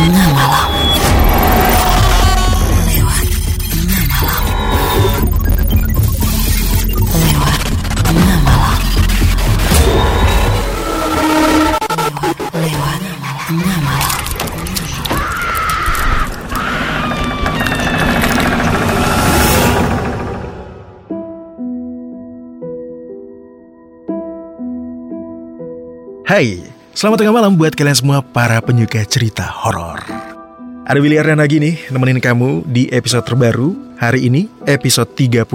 tengah malam. Lewat tengah malam. Selamat tengah malam buat kalian semua para penyuka cerita horor. Ada Willy Ardan lagi nih, nemenin kamu di episode terbaru, hari ini episode 30.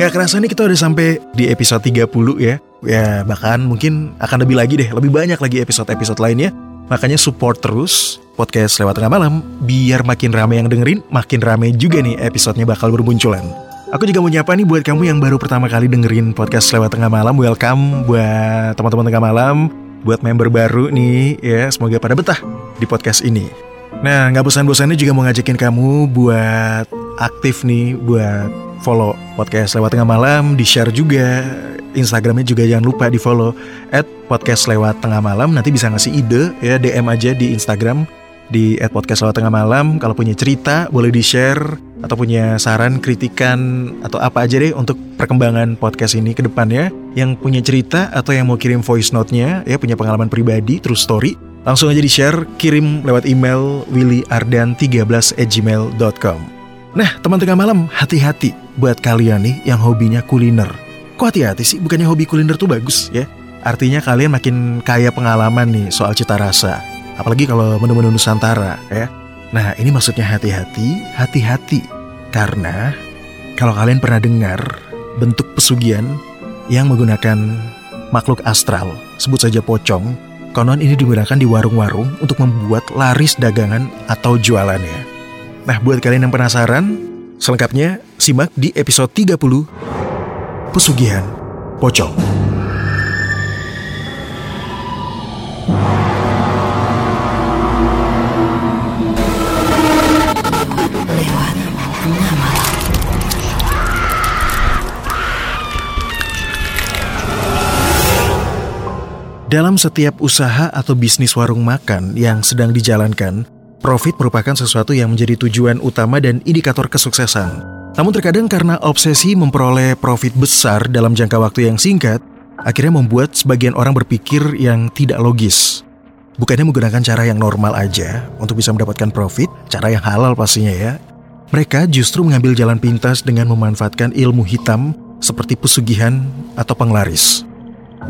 Gak kerasa nih kita udah sampai di episode 30 ya. Ya bahkan mungkin akan lebih lagi deh, lebih banyak lagi episode-episode lainnya. Makanya support terus podcast lewat tengah malam, biar makin rame yang dengerin, makin rame juga nih episodenya bakal bermunculan. Aku juga mau nyapa nih buat kamu yang baru pertama kali dengerin podcast lewat tengah malam, welcome buat teman-teman tengah malam, buat member baru nih ya. Semoga pada betah di podcast ini. Nah nggak bosan-bosannya juga mau ngajakin kamu buat aktif nih buat follow podcast lewat tengah malam, di share juga. Instagramnya juga jangan lupa di follow at podcast lewat tengah malam. Nanti bisa ngasih ide ya DM aja di Instagram di at podcast lewat tengah malam. Kalau punya cerita boleh di share atau punya saran kritikan atau apa aja deh untuk perkembangan podcast ini ke depannya. Yang punya cerita atau yang mau kirim voice note-nya ya punya pengalaman pribadi true story langsung aja di share kirim lewat email willyardan13 gmail.com Nah teman tengah malam hati-hati buat kalian nih yang hobinya kuliner. Kok hati-hati sih? Bukannya hobi kuliner tuh bagus ya? Artinya kalian makin kaya pengalaman nih soal cita rasa Apalagi kalau menu-menu Nusantara ya. Nah ini maksudnya hati-hati, hati-hati. Karena kalau kalian pernah dengar bentuk pesugihan yang menggunakan makhluk astral Sebut saja pocong Konon ini digunakan di warung-warung untuk membuat laris dagangan atau jualannya Nah buat kalian yang penasaran Selengkapnya simak di episode 30 Pesugihan Pocong Dalam setiap usaha atau bisnis warung makan yang sedang dijalankan, profit merupakan sesuatu yang menjadi tujuan utama dan indikator kesuksesan. Namun terkadang karena obsesi memperoleh profit besar dalam jangka waktu yang singkat, akhirnya membuat sebagian orang berpikir yang tidak logis. Bukannya menggunakan cara yang normal aja untuk bisa mendapatkan profit, cara yang halal pastinya ya. Mereka justru mengambil jalan pintas dengan memanfaatkan ilmu hitam seperti pesugihan atau penglaris.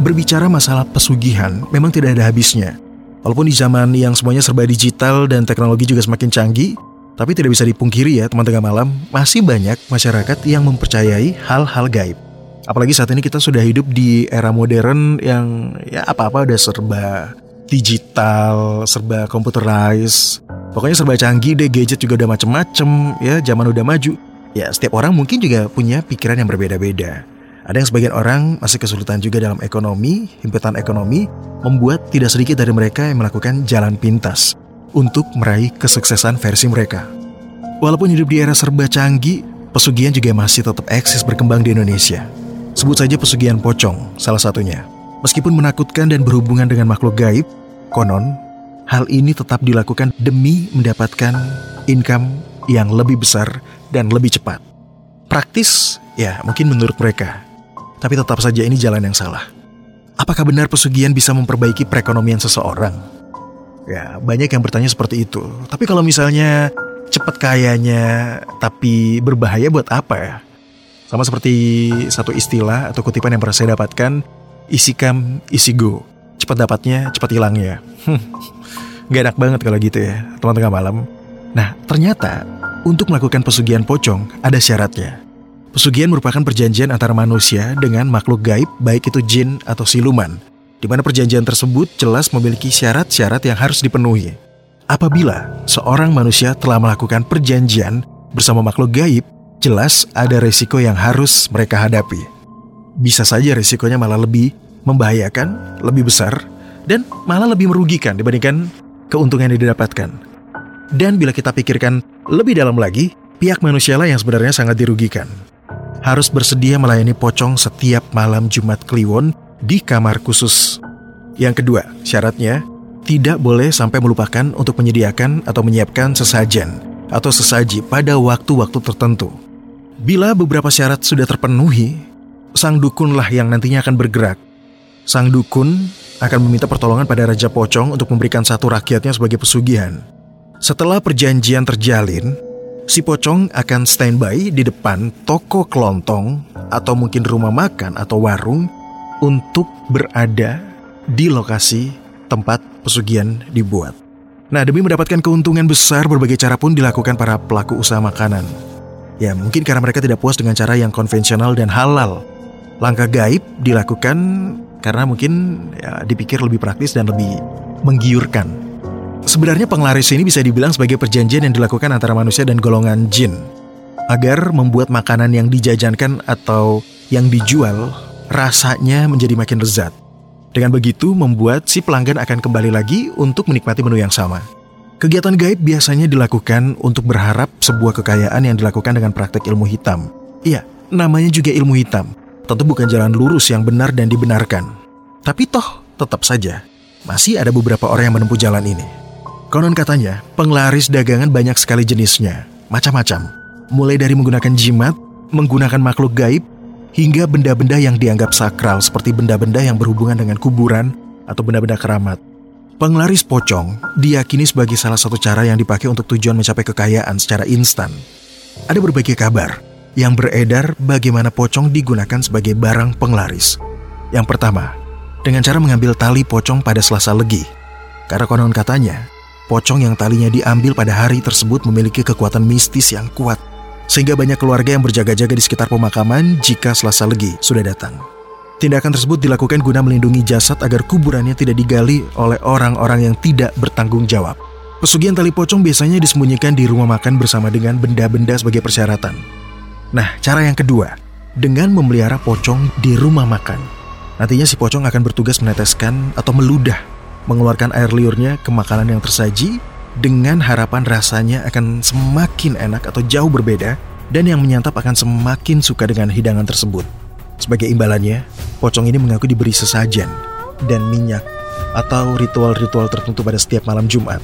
Berbicara masalah pesugihan memang tidak ada habisnya. Walaupun di zaman yang semuanya serba digital dan teknologi juga semakin canggih, tapi tidak bisa dipungkiri ya teman tengah malam, masih banyak masyarakat yang mempercayai hal-hal gaib. Apalagi saat ini kita sudah hidup di era modern yang ya apa-apa udah serba digital, serba computerized. Pokoknya serba canggih deh, gadget juga udah macem-macem, ya zaman udah maju. Ya setiap orang mungkin juga punya pikiran yang berbeda-beda. Ada yang sebagian orang masih kesulitan juga dalam ekonomi, himpitan ekonomi, membuat tidak sedikit dari mereka yang melakukan jalan pintas untuk meraih kesuksesan versi mereka. Walaupun hidup di era serba canggih, pesugihan juga masih tetap eksis berkembang di Indonesia. Sebut saja pesugihan pocong, salah satunya. Meskipun menakutkan dan berhubungan dengan makhluk gaib, konon hal ini tetap dilakukan demi mendapatkan income yang lebih besar dan lebih cepat. Praktis, ya mungkin menurut mereka. Tapi tetap saja ini jalan yang salah. Apakah benar pesugihan bisa memperbaiki perekonomian seseorang? Ya, banyak yang bertanya seperti itu. Tapi kalau misalnya cepat kayanya tapi berbahaya buat apa ya? Sama seperti satu istilah atau kutipan yang pernah saya dapatkan, isi kam, isi go. Cepat dapatnya, cepat hilangnya. Gak enak banget kalau gitu ya, teman tengah malam. Nah, ternyata untuk melakukan pesugihan pocong ada syaratnya. Pesugihan merupakan perjanjian antara manusia dengan makhluk gaib, baik itu jin atau siluman, di mana perjanjian tersebut jelas memiliki syarat-syarat yang harus dipenuhi. Apabila seorang manusia telah melakukan perjanjian bersama makhluk gaib, jelas ada resiko yang harus mereka hadapi. Bisa saja resikonya malah lebih membahayakan, lebih besar, dan malah lebih merugikan dibandingkan keuntungan yang didapatkan. Dan bila kita pikirkan lebih dalam lagi, pihak manusialah yang sebenarnya sangat dirugikan. Harus bersedia melayani pocong setiap malam Jumat Kliwon di kamar khusus. Yang kedua, syaratnya tidak boleh sampai melupakan untuk menyediakan atau menyiapkan sesajen atau sesaji pada waktu-waktu tertentu. Bila beberapa syarat sudah terpenuhi, sang dukunlah yang nantinya akan bergerak. Sang dukun akan meminta pertolongan pada Raja Pocong untuk memberikan satu rakyatnya sebagai pesugihan. Setelah perjanjian terjalin, si Pocong akan standby di depan toko kelontong atau mungkin rumah makan atau warung untuk berada di lokasi tempat pesugihan dibuat. Nah, demi mendapatkan keuntungan besar, berbagai cara pun dilakukan para pelaku usaha makanan. Ya, mungkin karena mereka tidak puas dengan cara yang konvensional dan halal. Langkah gaib dilakukan karena mungkin ya, dipikir lebih praktis dan lebih menggiurkan. Sebenarnya penglaris ini bisa dibilang sebagai perjanjian yang dilakukan antara manusia dan golongan jin agar membuat makanan yang dijajankan atau yang dijual rasanya menjadi makin lezat. Dengan begitu membuat si pelanggan akan kembali lagi untuk menikmati menu yang sama. Kegiatan gaib biasanya dilakukan untuk berharap sebuah kekayaan yang dilakukan dengan praktek ilmu hitam. Iya, namanya juga ilmu hitam. Tentu bukan jalan lurus yang benar dan dibenarkan. Tapi toh, tetap saja, masih ada beberapa orang yang menempuh jalan ini. Konon katanya, penglaris dagangan banyak sekali jenisnya, macam-macam. Mulai dari menggunakan jimat, menggunakan makhluk gaib, hingga benda-benda yang dianggap sakral seperti benda-benda yang berhubungan dengan kuburan atau benda-benda keramat. Penglaris pocong diyakini sebagai salah satu cara yang dipakai untuk tujuan mencapai kekayaan secara instan. Ada berbagai kabar yang beredar bagaimana pocong digunakan sebagai barang penglaris. Yang pertama, dengan cara mengambil tali pocong pada selasa legi. Karena konon katanya, pocong yang talinya diambil pada hari tersebut memiliki kekuatan mistis yang kuat sehingga banyak keluarga yang berjaga-jaga di sekitar pemakaman jika selasa legi sudah datang. Tindakan tersebut dilakukan guna melindungi jasad agar kuburannya tidak digali oleh orang-orang yang tidak bertanggung jawab. Pesugihan tali pocong biasanya disembunyikan di rumah makan bersama dengan benda-benda sebagai persyaratan. Nah, cara yang kedua, dengan memelihara pocong di rumah makan. Nantinya si pocong akan bertugas meneteskan atau meludah, mengeluarkan air liurnya ke makanan yang tersaji dengan harapan rasanya akan semakin enak atau jauh berbeda dan yang menyantap akan semakin suka dengan hidangan tersebut. Sebagai imbalannya, pocong ini mengaku diberi sesajen dan minyak atau ritual-ritual tertentu pada setiap malam Jumat.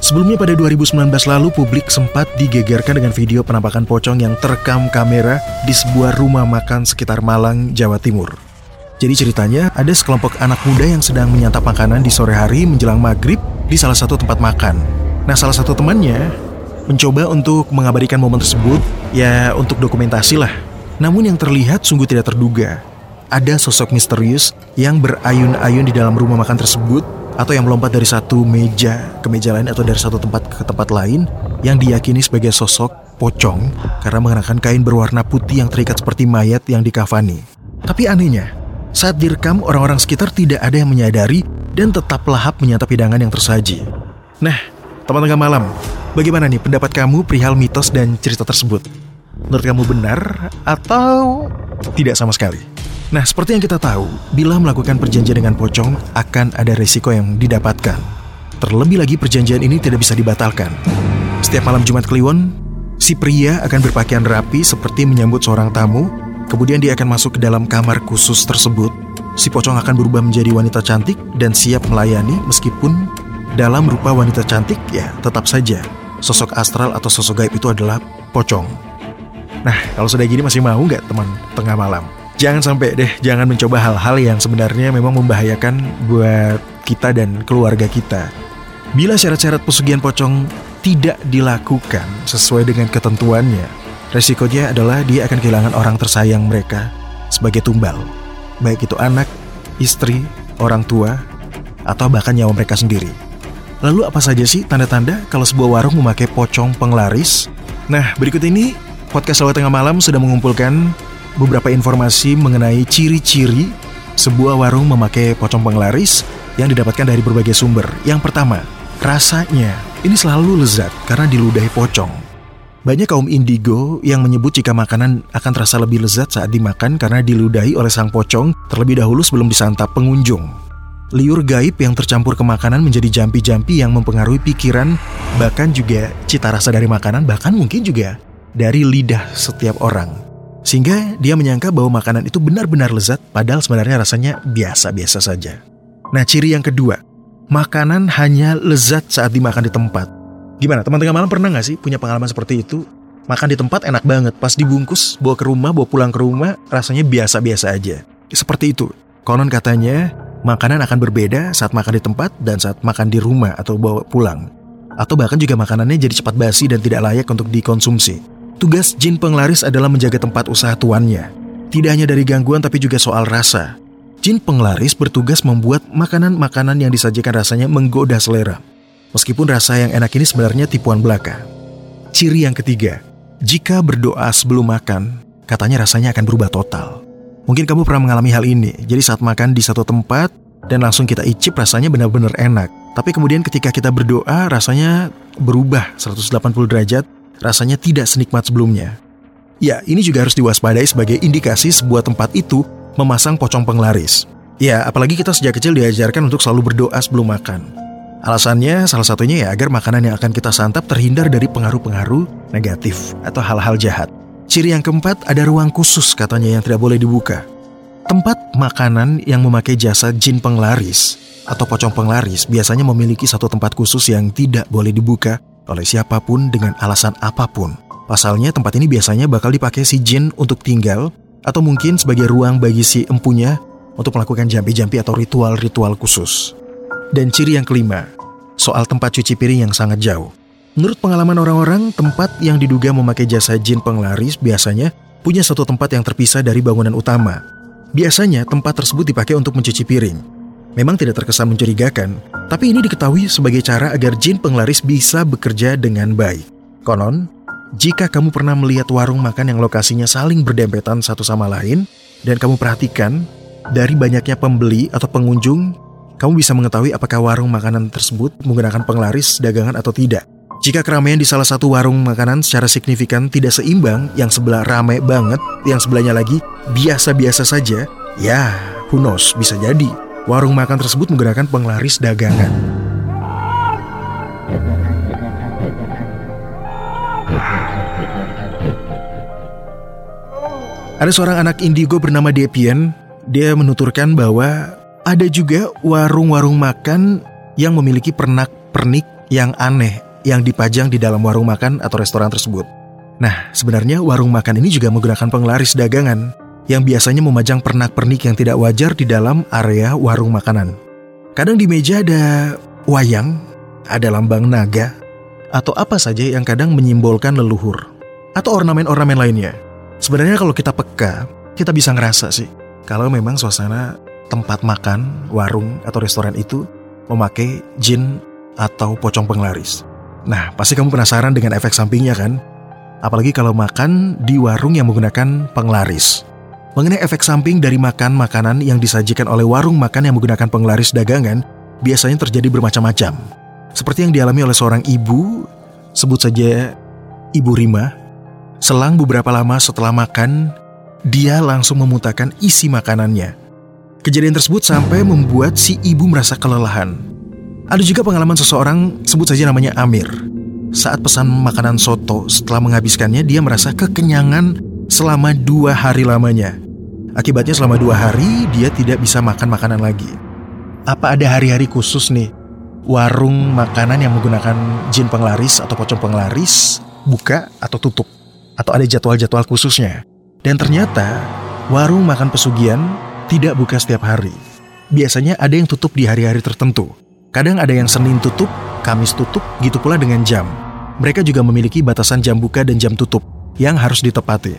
Sebelumnya pada 2019 lalu publik sempat digegerkan dengan video penampakan pocong yang terekam kamera di sebuah rumah makan sekitar Malang, Jawa Timur. Jadi ceritanya ada sekelompok anak muda yang sedang menyantap makanan di sore hari menjelang maghrib di salah satu tempat makan. Nah salah satu temannya mencoba untuk mengabadikan momen tersebut ya untuk dokumentasi lah. Namun yang terlihat sungguh tidak terduga. Ada sosok misterius yang berayun-ayun di dalam rumah makan tersebut atau yang melompat dari satu meja ke meja lain atau dari satu tempat ke tempat lain yang diyakini sebagai sosok pocong karena mengenakan kain berwarna putih yang terikat seperti mayat yang dikafani. Tapi anehnya, saat direkam, orang-orang sekitar tidak ada yang menyadari dan tetap lahap menyantap hidangan yang tersaji. Nah, teman tengah malam, bagaimana nih pendapat kamu perihal mitos dan cerita tersebut? Menurut kamu benar atau tidak sama sekali? Nah, seperti yang kita tahu, bila melakukan perjanjian dengan pocong akan ada resiko yang didapatkan. Terlebih lagi perjanjian ini tidak bisa dibatalkan. Setiap malam Jumat Kliwon, si pria akan berpakaian rapi seperti menyambut seorang tamu Kemudian dia akan masuk ke dalam kamar khusus tersebut. Si pocong akan berubah menjadi wanita cantik dan siap melayani meskipun dalam rupa wanita cantik ya tetap saja sosok astral atau sosok gaib itu adalah pocong. Nah, kalau sudah gini masih mau nggak teman tengah malam? Jangan sampai deh, jangan mencoba hal-hal yang sebenarnya memang membahayakan buat kita dan keluarga kita. Bila syarat-syarat pesugihan pocong tidak dilakukan sesuai dengan ketentuannya, Resikonya adalah dia akan kehilangan orang tersayang mereka sebagai tumbal, baik itu anak, istri, orang tua, atau bahkan nyawa mereka sendiri. Lalu apa saja sih tanda-tanda kalau sebuah warung memakai pocong penglaris? Nah, berikut ini podcast Selalu Tengah Malam sudah mengumpulkan beberapa informasi mengenai ciri-ciri sebuah warung memakai pocong penglaris yang didapatkan dari berbagai sumber. Yang pertama, rasanya ini selalu lezat karena diludahi pocong. Banyak kaum indigo yang menyebut jika makanan akan terasa lebih lezat saat dimakan karena diludahi oleh sang pocong terlebih dahulu sebelum disantap pengunjung. Liur gaib yang tercampur ke makanan menjadi jampi-jampi yang mempengaruhi pikiran, bahkan juga cita rasa dari makanan, bahkan mungkin juga dari lidah setiap orang. Sehingga dia menyangka bahwa makanan itu benar-benar lezat, padahal sebenarnya rasanya biasa-biasa saja. Nah, ciri yang kedua, makanan hanya lezat saat dimakan di tempat. Gimana, teman tengah malam pernah nggak sih punya pengalaman seperti itu? Makan di tempat enak banget, pas dibungkus, bawa ke rumah, bawa pulang ke rumah, rasanya biasa-biasa aja. Seperti itu. Konon katanya, makanan akan berbeda saat makan di tempat dan saat makan di rumah atau bawa pulang. Atau bahkan juga makanannya jadi cepat basi dan tidak layak untuk dikonsumsi. Tugas jin penglaris adalah menjaga tempat usaha tuannya. Tidak hanya dari gangguan tapi juga soal rasa. Jin penglaris bertugas membuat makanan-makanan yang disajikan rasanya menggoda selera. Meskipun rasa yang enak ini sebenarnya tipuan belaka. Ciri yang ketiga, jika berdoa sebelum makan, katanya rasanya akan berubah total. Mungkin kamu pernah mengalami hal ini, jadi saat makan di satu tempat dan langsung kita icip rasanya benar-benar enak. Tapi kemudian ketika kita berdoa rasanya berubah 180 derajat, rasanya tidak senikmat sebelumnya. Ya, ini juga harus diwaspadai sebagai indikasi sebuah tempat itu memasang pocong penglaris. Ya, apalagi kita sejak kecil diajarkan untuk selalu berdoa sebelum makan. Alasannya salah satunya ya agar makanan yang akan kita santap terhindar dari pengaruh-pengaruh negatif atau hal-hal jahat. Ciri yang keempat ada ruang khusus katanya yang tidak boleh dibuka. Tempat makanan yang memakai jasa jin penglaris atau pocong penglaris biasanya memiliki satu tempat khusus yang tidak boleh dibuka oleh siapa pun dengan alasan apa pun. Pasalnya tempat ini biasanya bakal dipakai si jin untuk tinggal atau mungkin sebagai ruang bagi si empunya untuk melakukan jampi-jampi atau ritual-ritual khusus. Dan ciri yang kelima, soal tempat cuci piring yang sangat jauh. Menurut pengalaman orang-orang, tempat yang diduga memakai jasa jin penglaris biasanya punya satu tempat yang terpisah dari bangunan utama. Biasanya tempat tersebut dipakai untuk mencuci piring. Memang tidak terkesan mencurigakan, tapi ini diketahui sebagai cara agar jin penglaris bisa bekerja dengan baik. Konon, jika kamu pernah melihat warung makan yang lokasinya saling berdempetan satu sama lain, dan kamu perhatikan dari banyaknya pembeli atau pengunjung, kamu bisa mengetahui apakah warung makanan tersebut menggunakan penglaris dagangan atau tidak. Jika keramaian di salah satu warung makanan secara signifikan tidak seimbang, yang sebelah ramai banget, yang sebelahnya lagi biasa-biasa saja, ya, who knows, bisa jadi warung makan tersebut menggunakan penglaris dagangan. Ada seorang anak indigo bernama Depian. Dia menuturkan bahwa ada juga warung-warung makan yang memiliki pernak-pernik yang aneh yang dipajang di dalam warung makan atau restoran tersebut. Nah, sebenarnya warung makan ini juga menggunakan penglaris dagangan yang biasanya memajang pernak-pernik yang tidak wajar di dalam area warung makanan. Kadang di meja ada wayang, ada lambang naga, atau apa saja yang kadang menyimbolkan leluhur, atau ornamen-ornamen lainnya. Sebenarnya kalau kita peka, kita bisa ngerasa sih kalau memang suasana tempat makan, warung atau restoran itu memakai jin atau pocong penglaris. Nah, pasti kamu penasaran dengan efek sampingnya kan? Apalagi kalau makan di warung yang menggunakan penglaris. Mengenai efek samping dari makan makanan yang disajikan oleh warung makan yang menggunakan penglaris dagangan, biasanya terjadi bermacam-macam. Seperti yang dialami oleh seorang ibu, sebut saja Ibu Rima, Selang beberapa lama setelah makan, dia langsung memuntahkan isi makanannya. Kejadian tersebut sampai membuat si ibu merasa kelelahan. Ada juga pengalaman seseorang, sebut saja namanya Amir. Saat pesan makanan soto, setelah menghabiskannya, dia merasa kekenyangan selama dua hari lamanya. Akibatnya selama dua hari, dia tidak bisa makan makanan lagi. Apa ada hari-hari khusus nih? Warung makanan yang menggunakan jin penglaris atau pocong penglaris buka atau tutup? atau ada jadwal-jadwal khususnya. Dan ternyata warung makan pesugihan tidak buka setiap hari. Biasanya ada yang tutup di hari-hari tertentu. Kadang ada yang Senin tutup, Kamis tutup, gitu pula dengan jam. Mereka juga memiliki batasan jam buka dan jam tutup yang harus ditepati.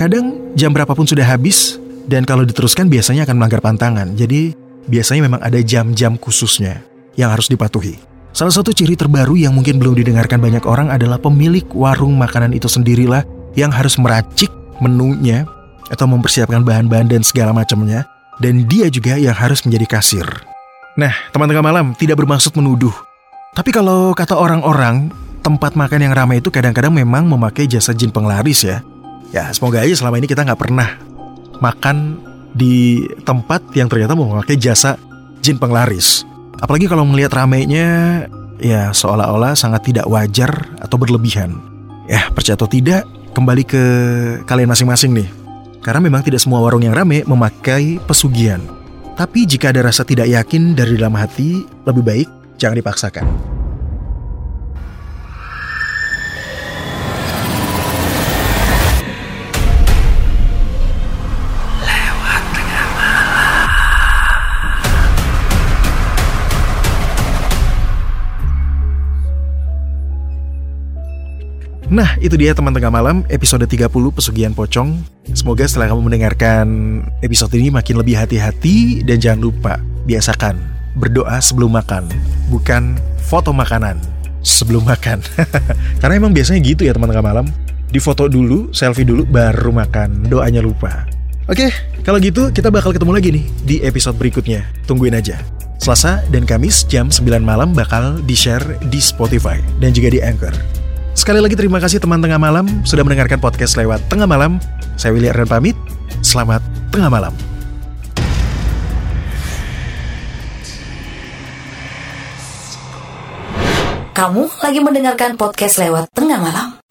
Kadang jam berapapun sudah habis dan kalau diteruskan biasanya akan melanggar pantangan. Jadi biasanya memang ada jam-jam khususnya yang harus dipatuhi. Salah satu ciri terbaru yang mungkin belum didengarkan banyak orang adalah pemilik warung makanan itu sendirilah yang harus meracik menunya atau mempersiapkan bahan-bahan dan segala macamnya dan dia juga yang harus menjadi kasir. Nah, teman tengah malam tidak bermaksud menuduh. Tapi kalau kata orang-orang, tempat makan yang ramai itu kadang-kadang memang memakai jasa jin penglaris ya. Ya, semoga aja selama ini kita nggak pernah makan di tempat yang ternyata memakai jasa jin penglaris. Apalagi kalau melihat ramainya, ya seolah-olah sangat tidak wajar atau berlebihan. Ya, percaya atau tidak, kembali ke kalian masing-masing nih. Karena memang tidak semua warung yang rame memakai pesugihan. Tapi jika ada rasa tidak yakin dari dalam hati, lebih baik jangan dipaksakan. Nah, itu dia teman tengah malam episode 30 Pesugihan Pocong. Semoga setelah kamu mendengarkan episode ini makin lebih hati-hati dan jangan lupa biasakan berdoa sebelum makan, bukan foto makanan sebelum makan. Karena emang biasanya gitu ya teman tengah malam. Di foto dulu, selfie dulu, baru makan. Doanya lupa. Oke, kalau gitu kita bakal ketemu lagi nih di episode berikutnya. Tungguin aja. Selasa dan Kamis jam 9 malam bakal di-share di Spotify dan juga di Anchor. Sekali lagi terima kasih teman tengah malam sudah mendengarkan podcast lewat tengah malam. Saya Willy Ardan pamit. Selamat tengah malam. Kamu lagi mendengarkan podcast lewat tengah malam.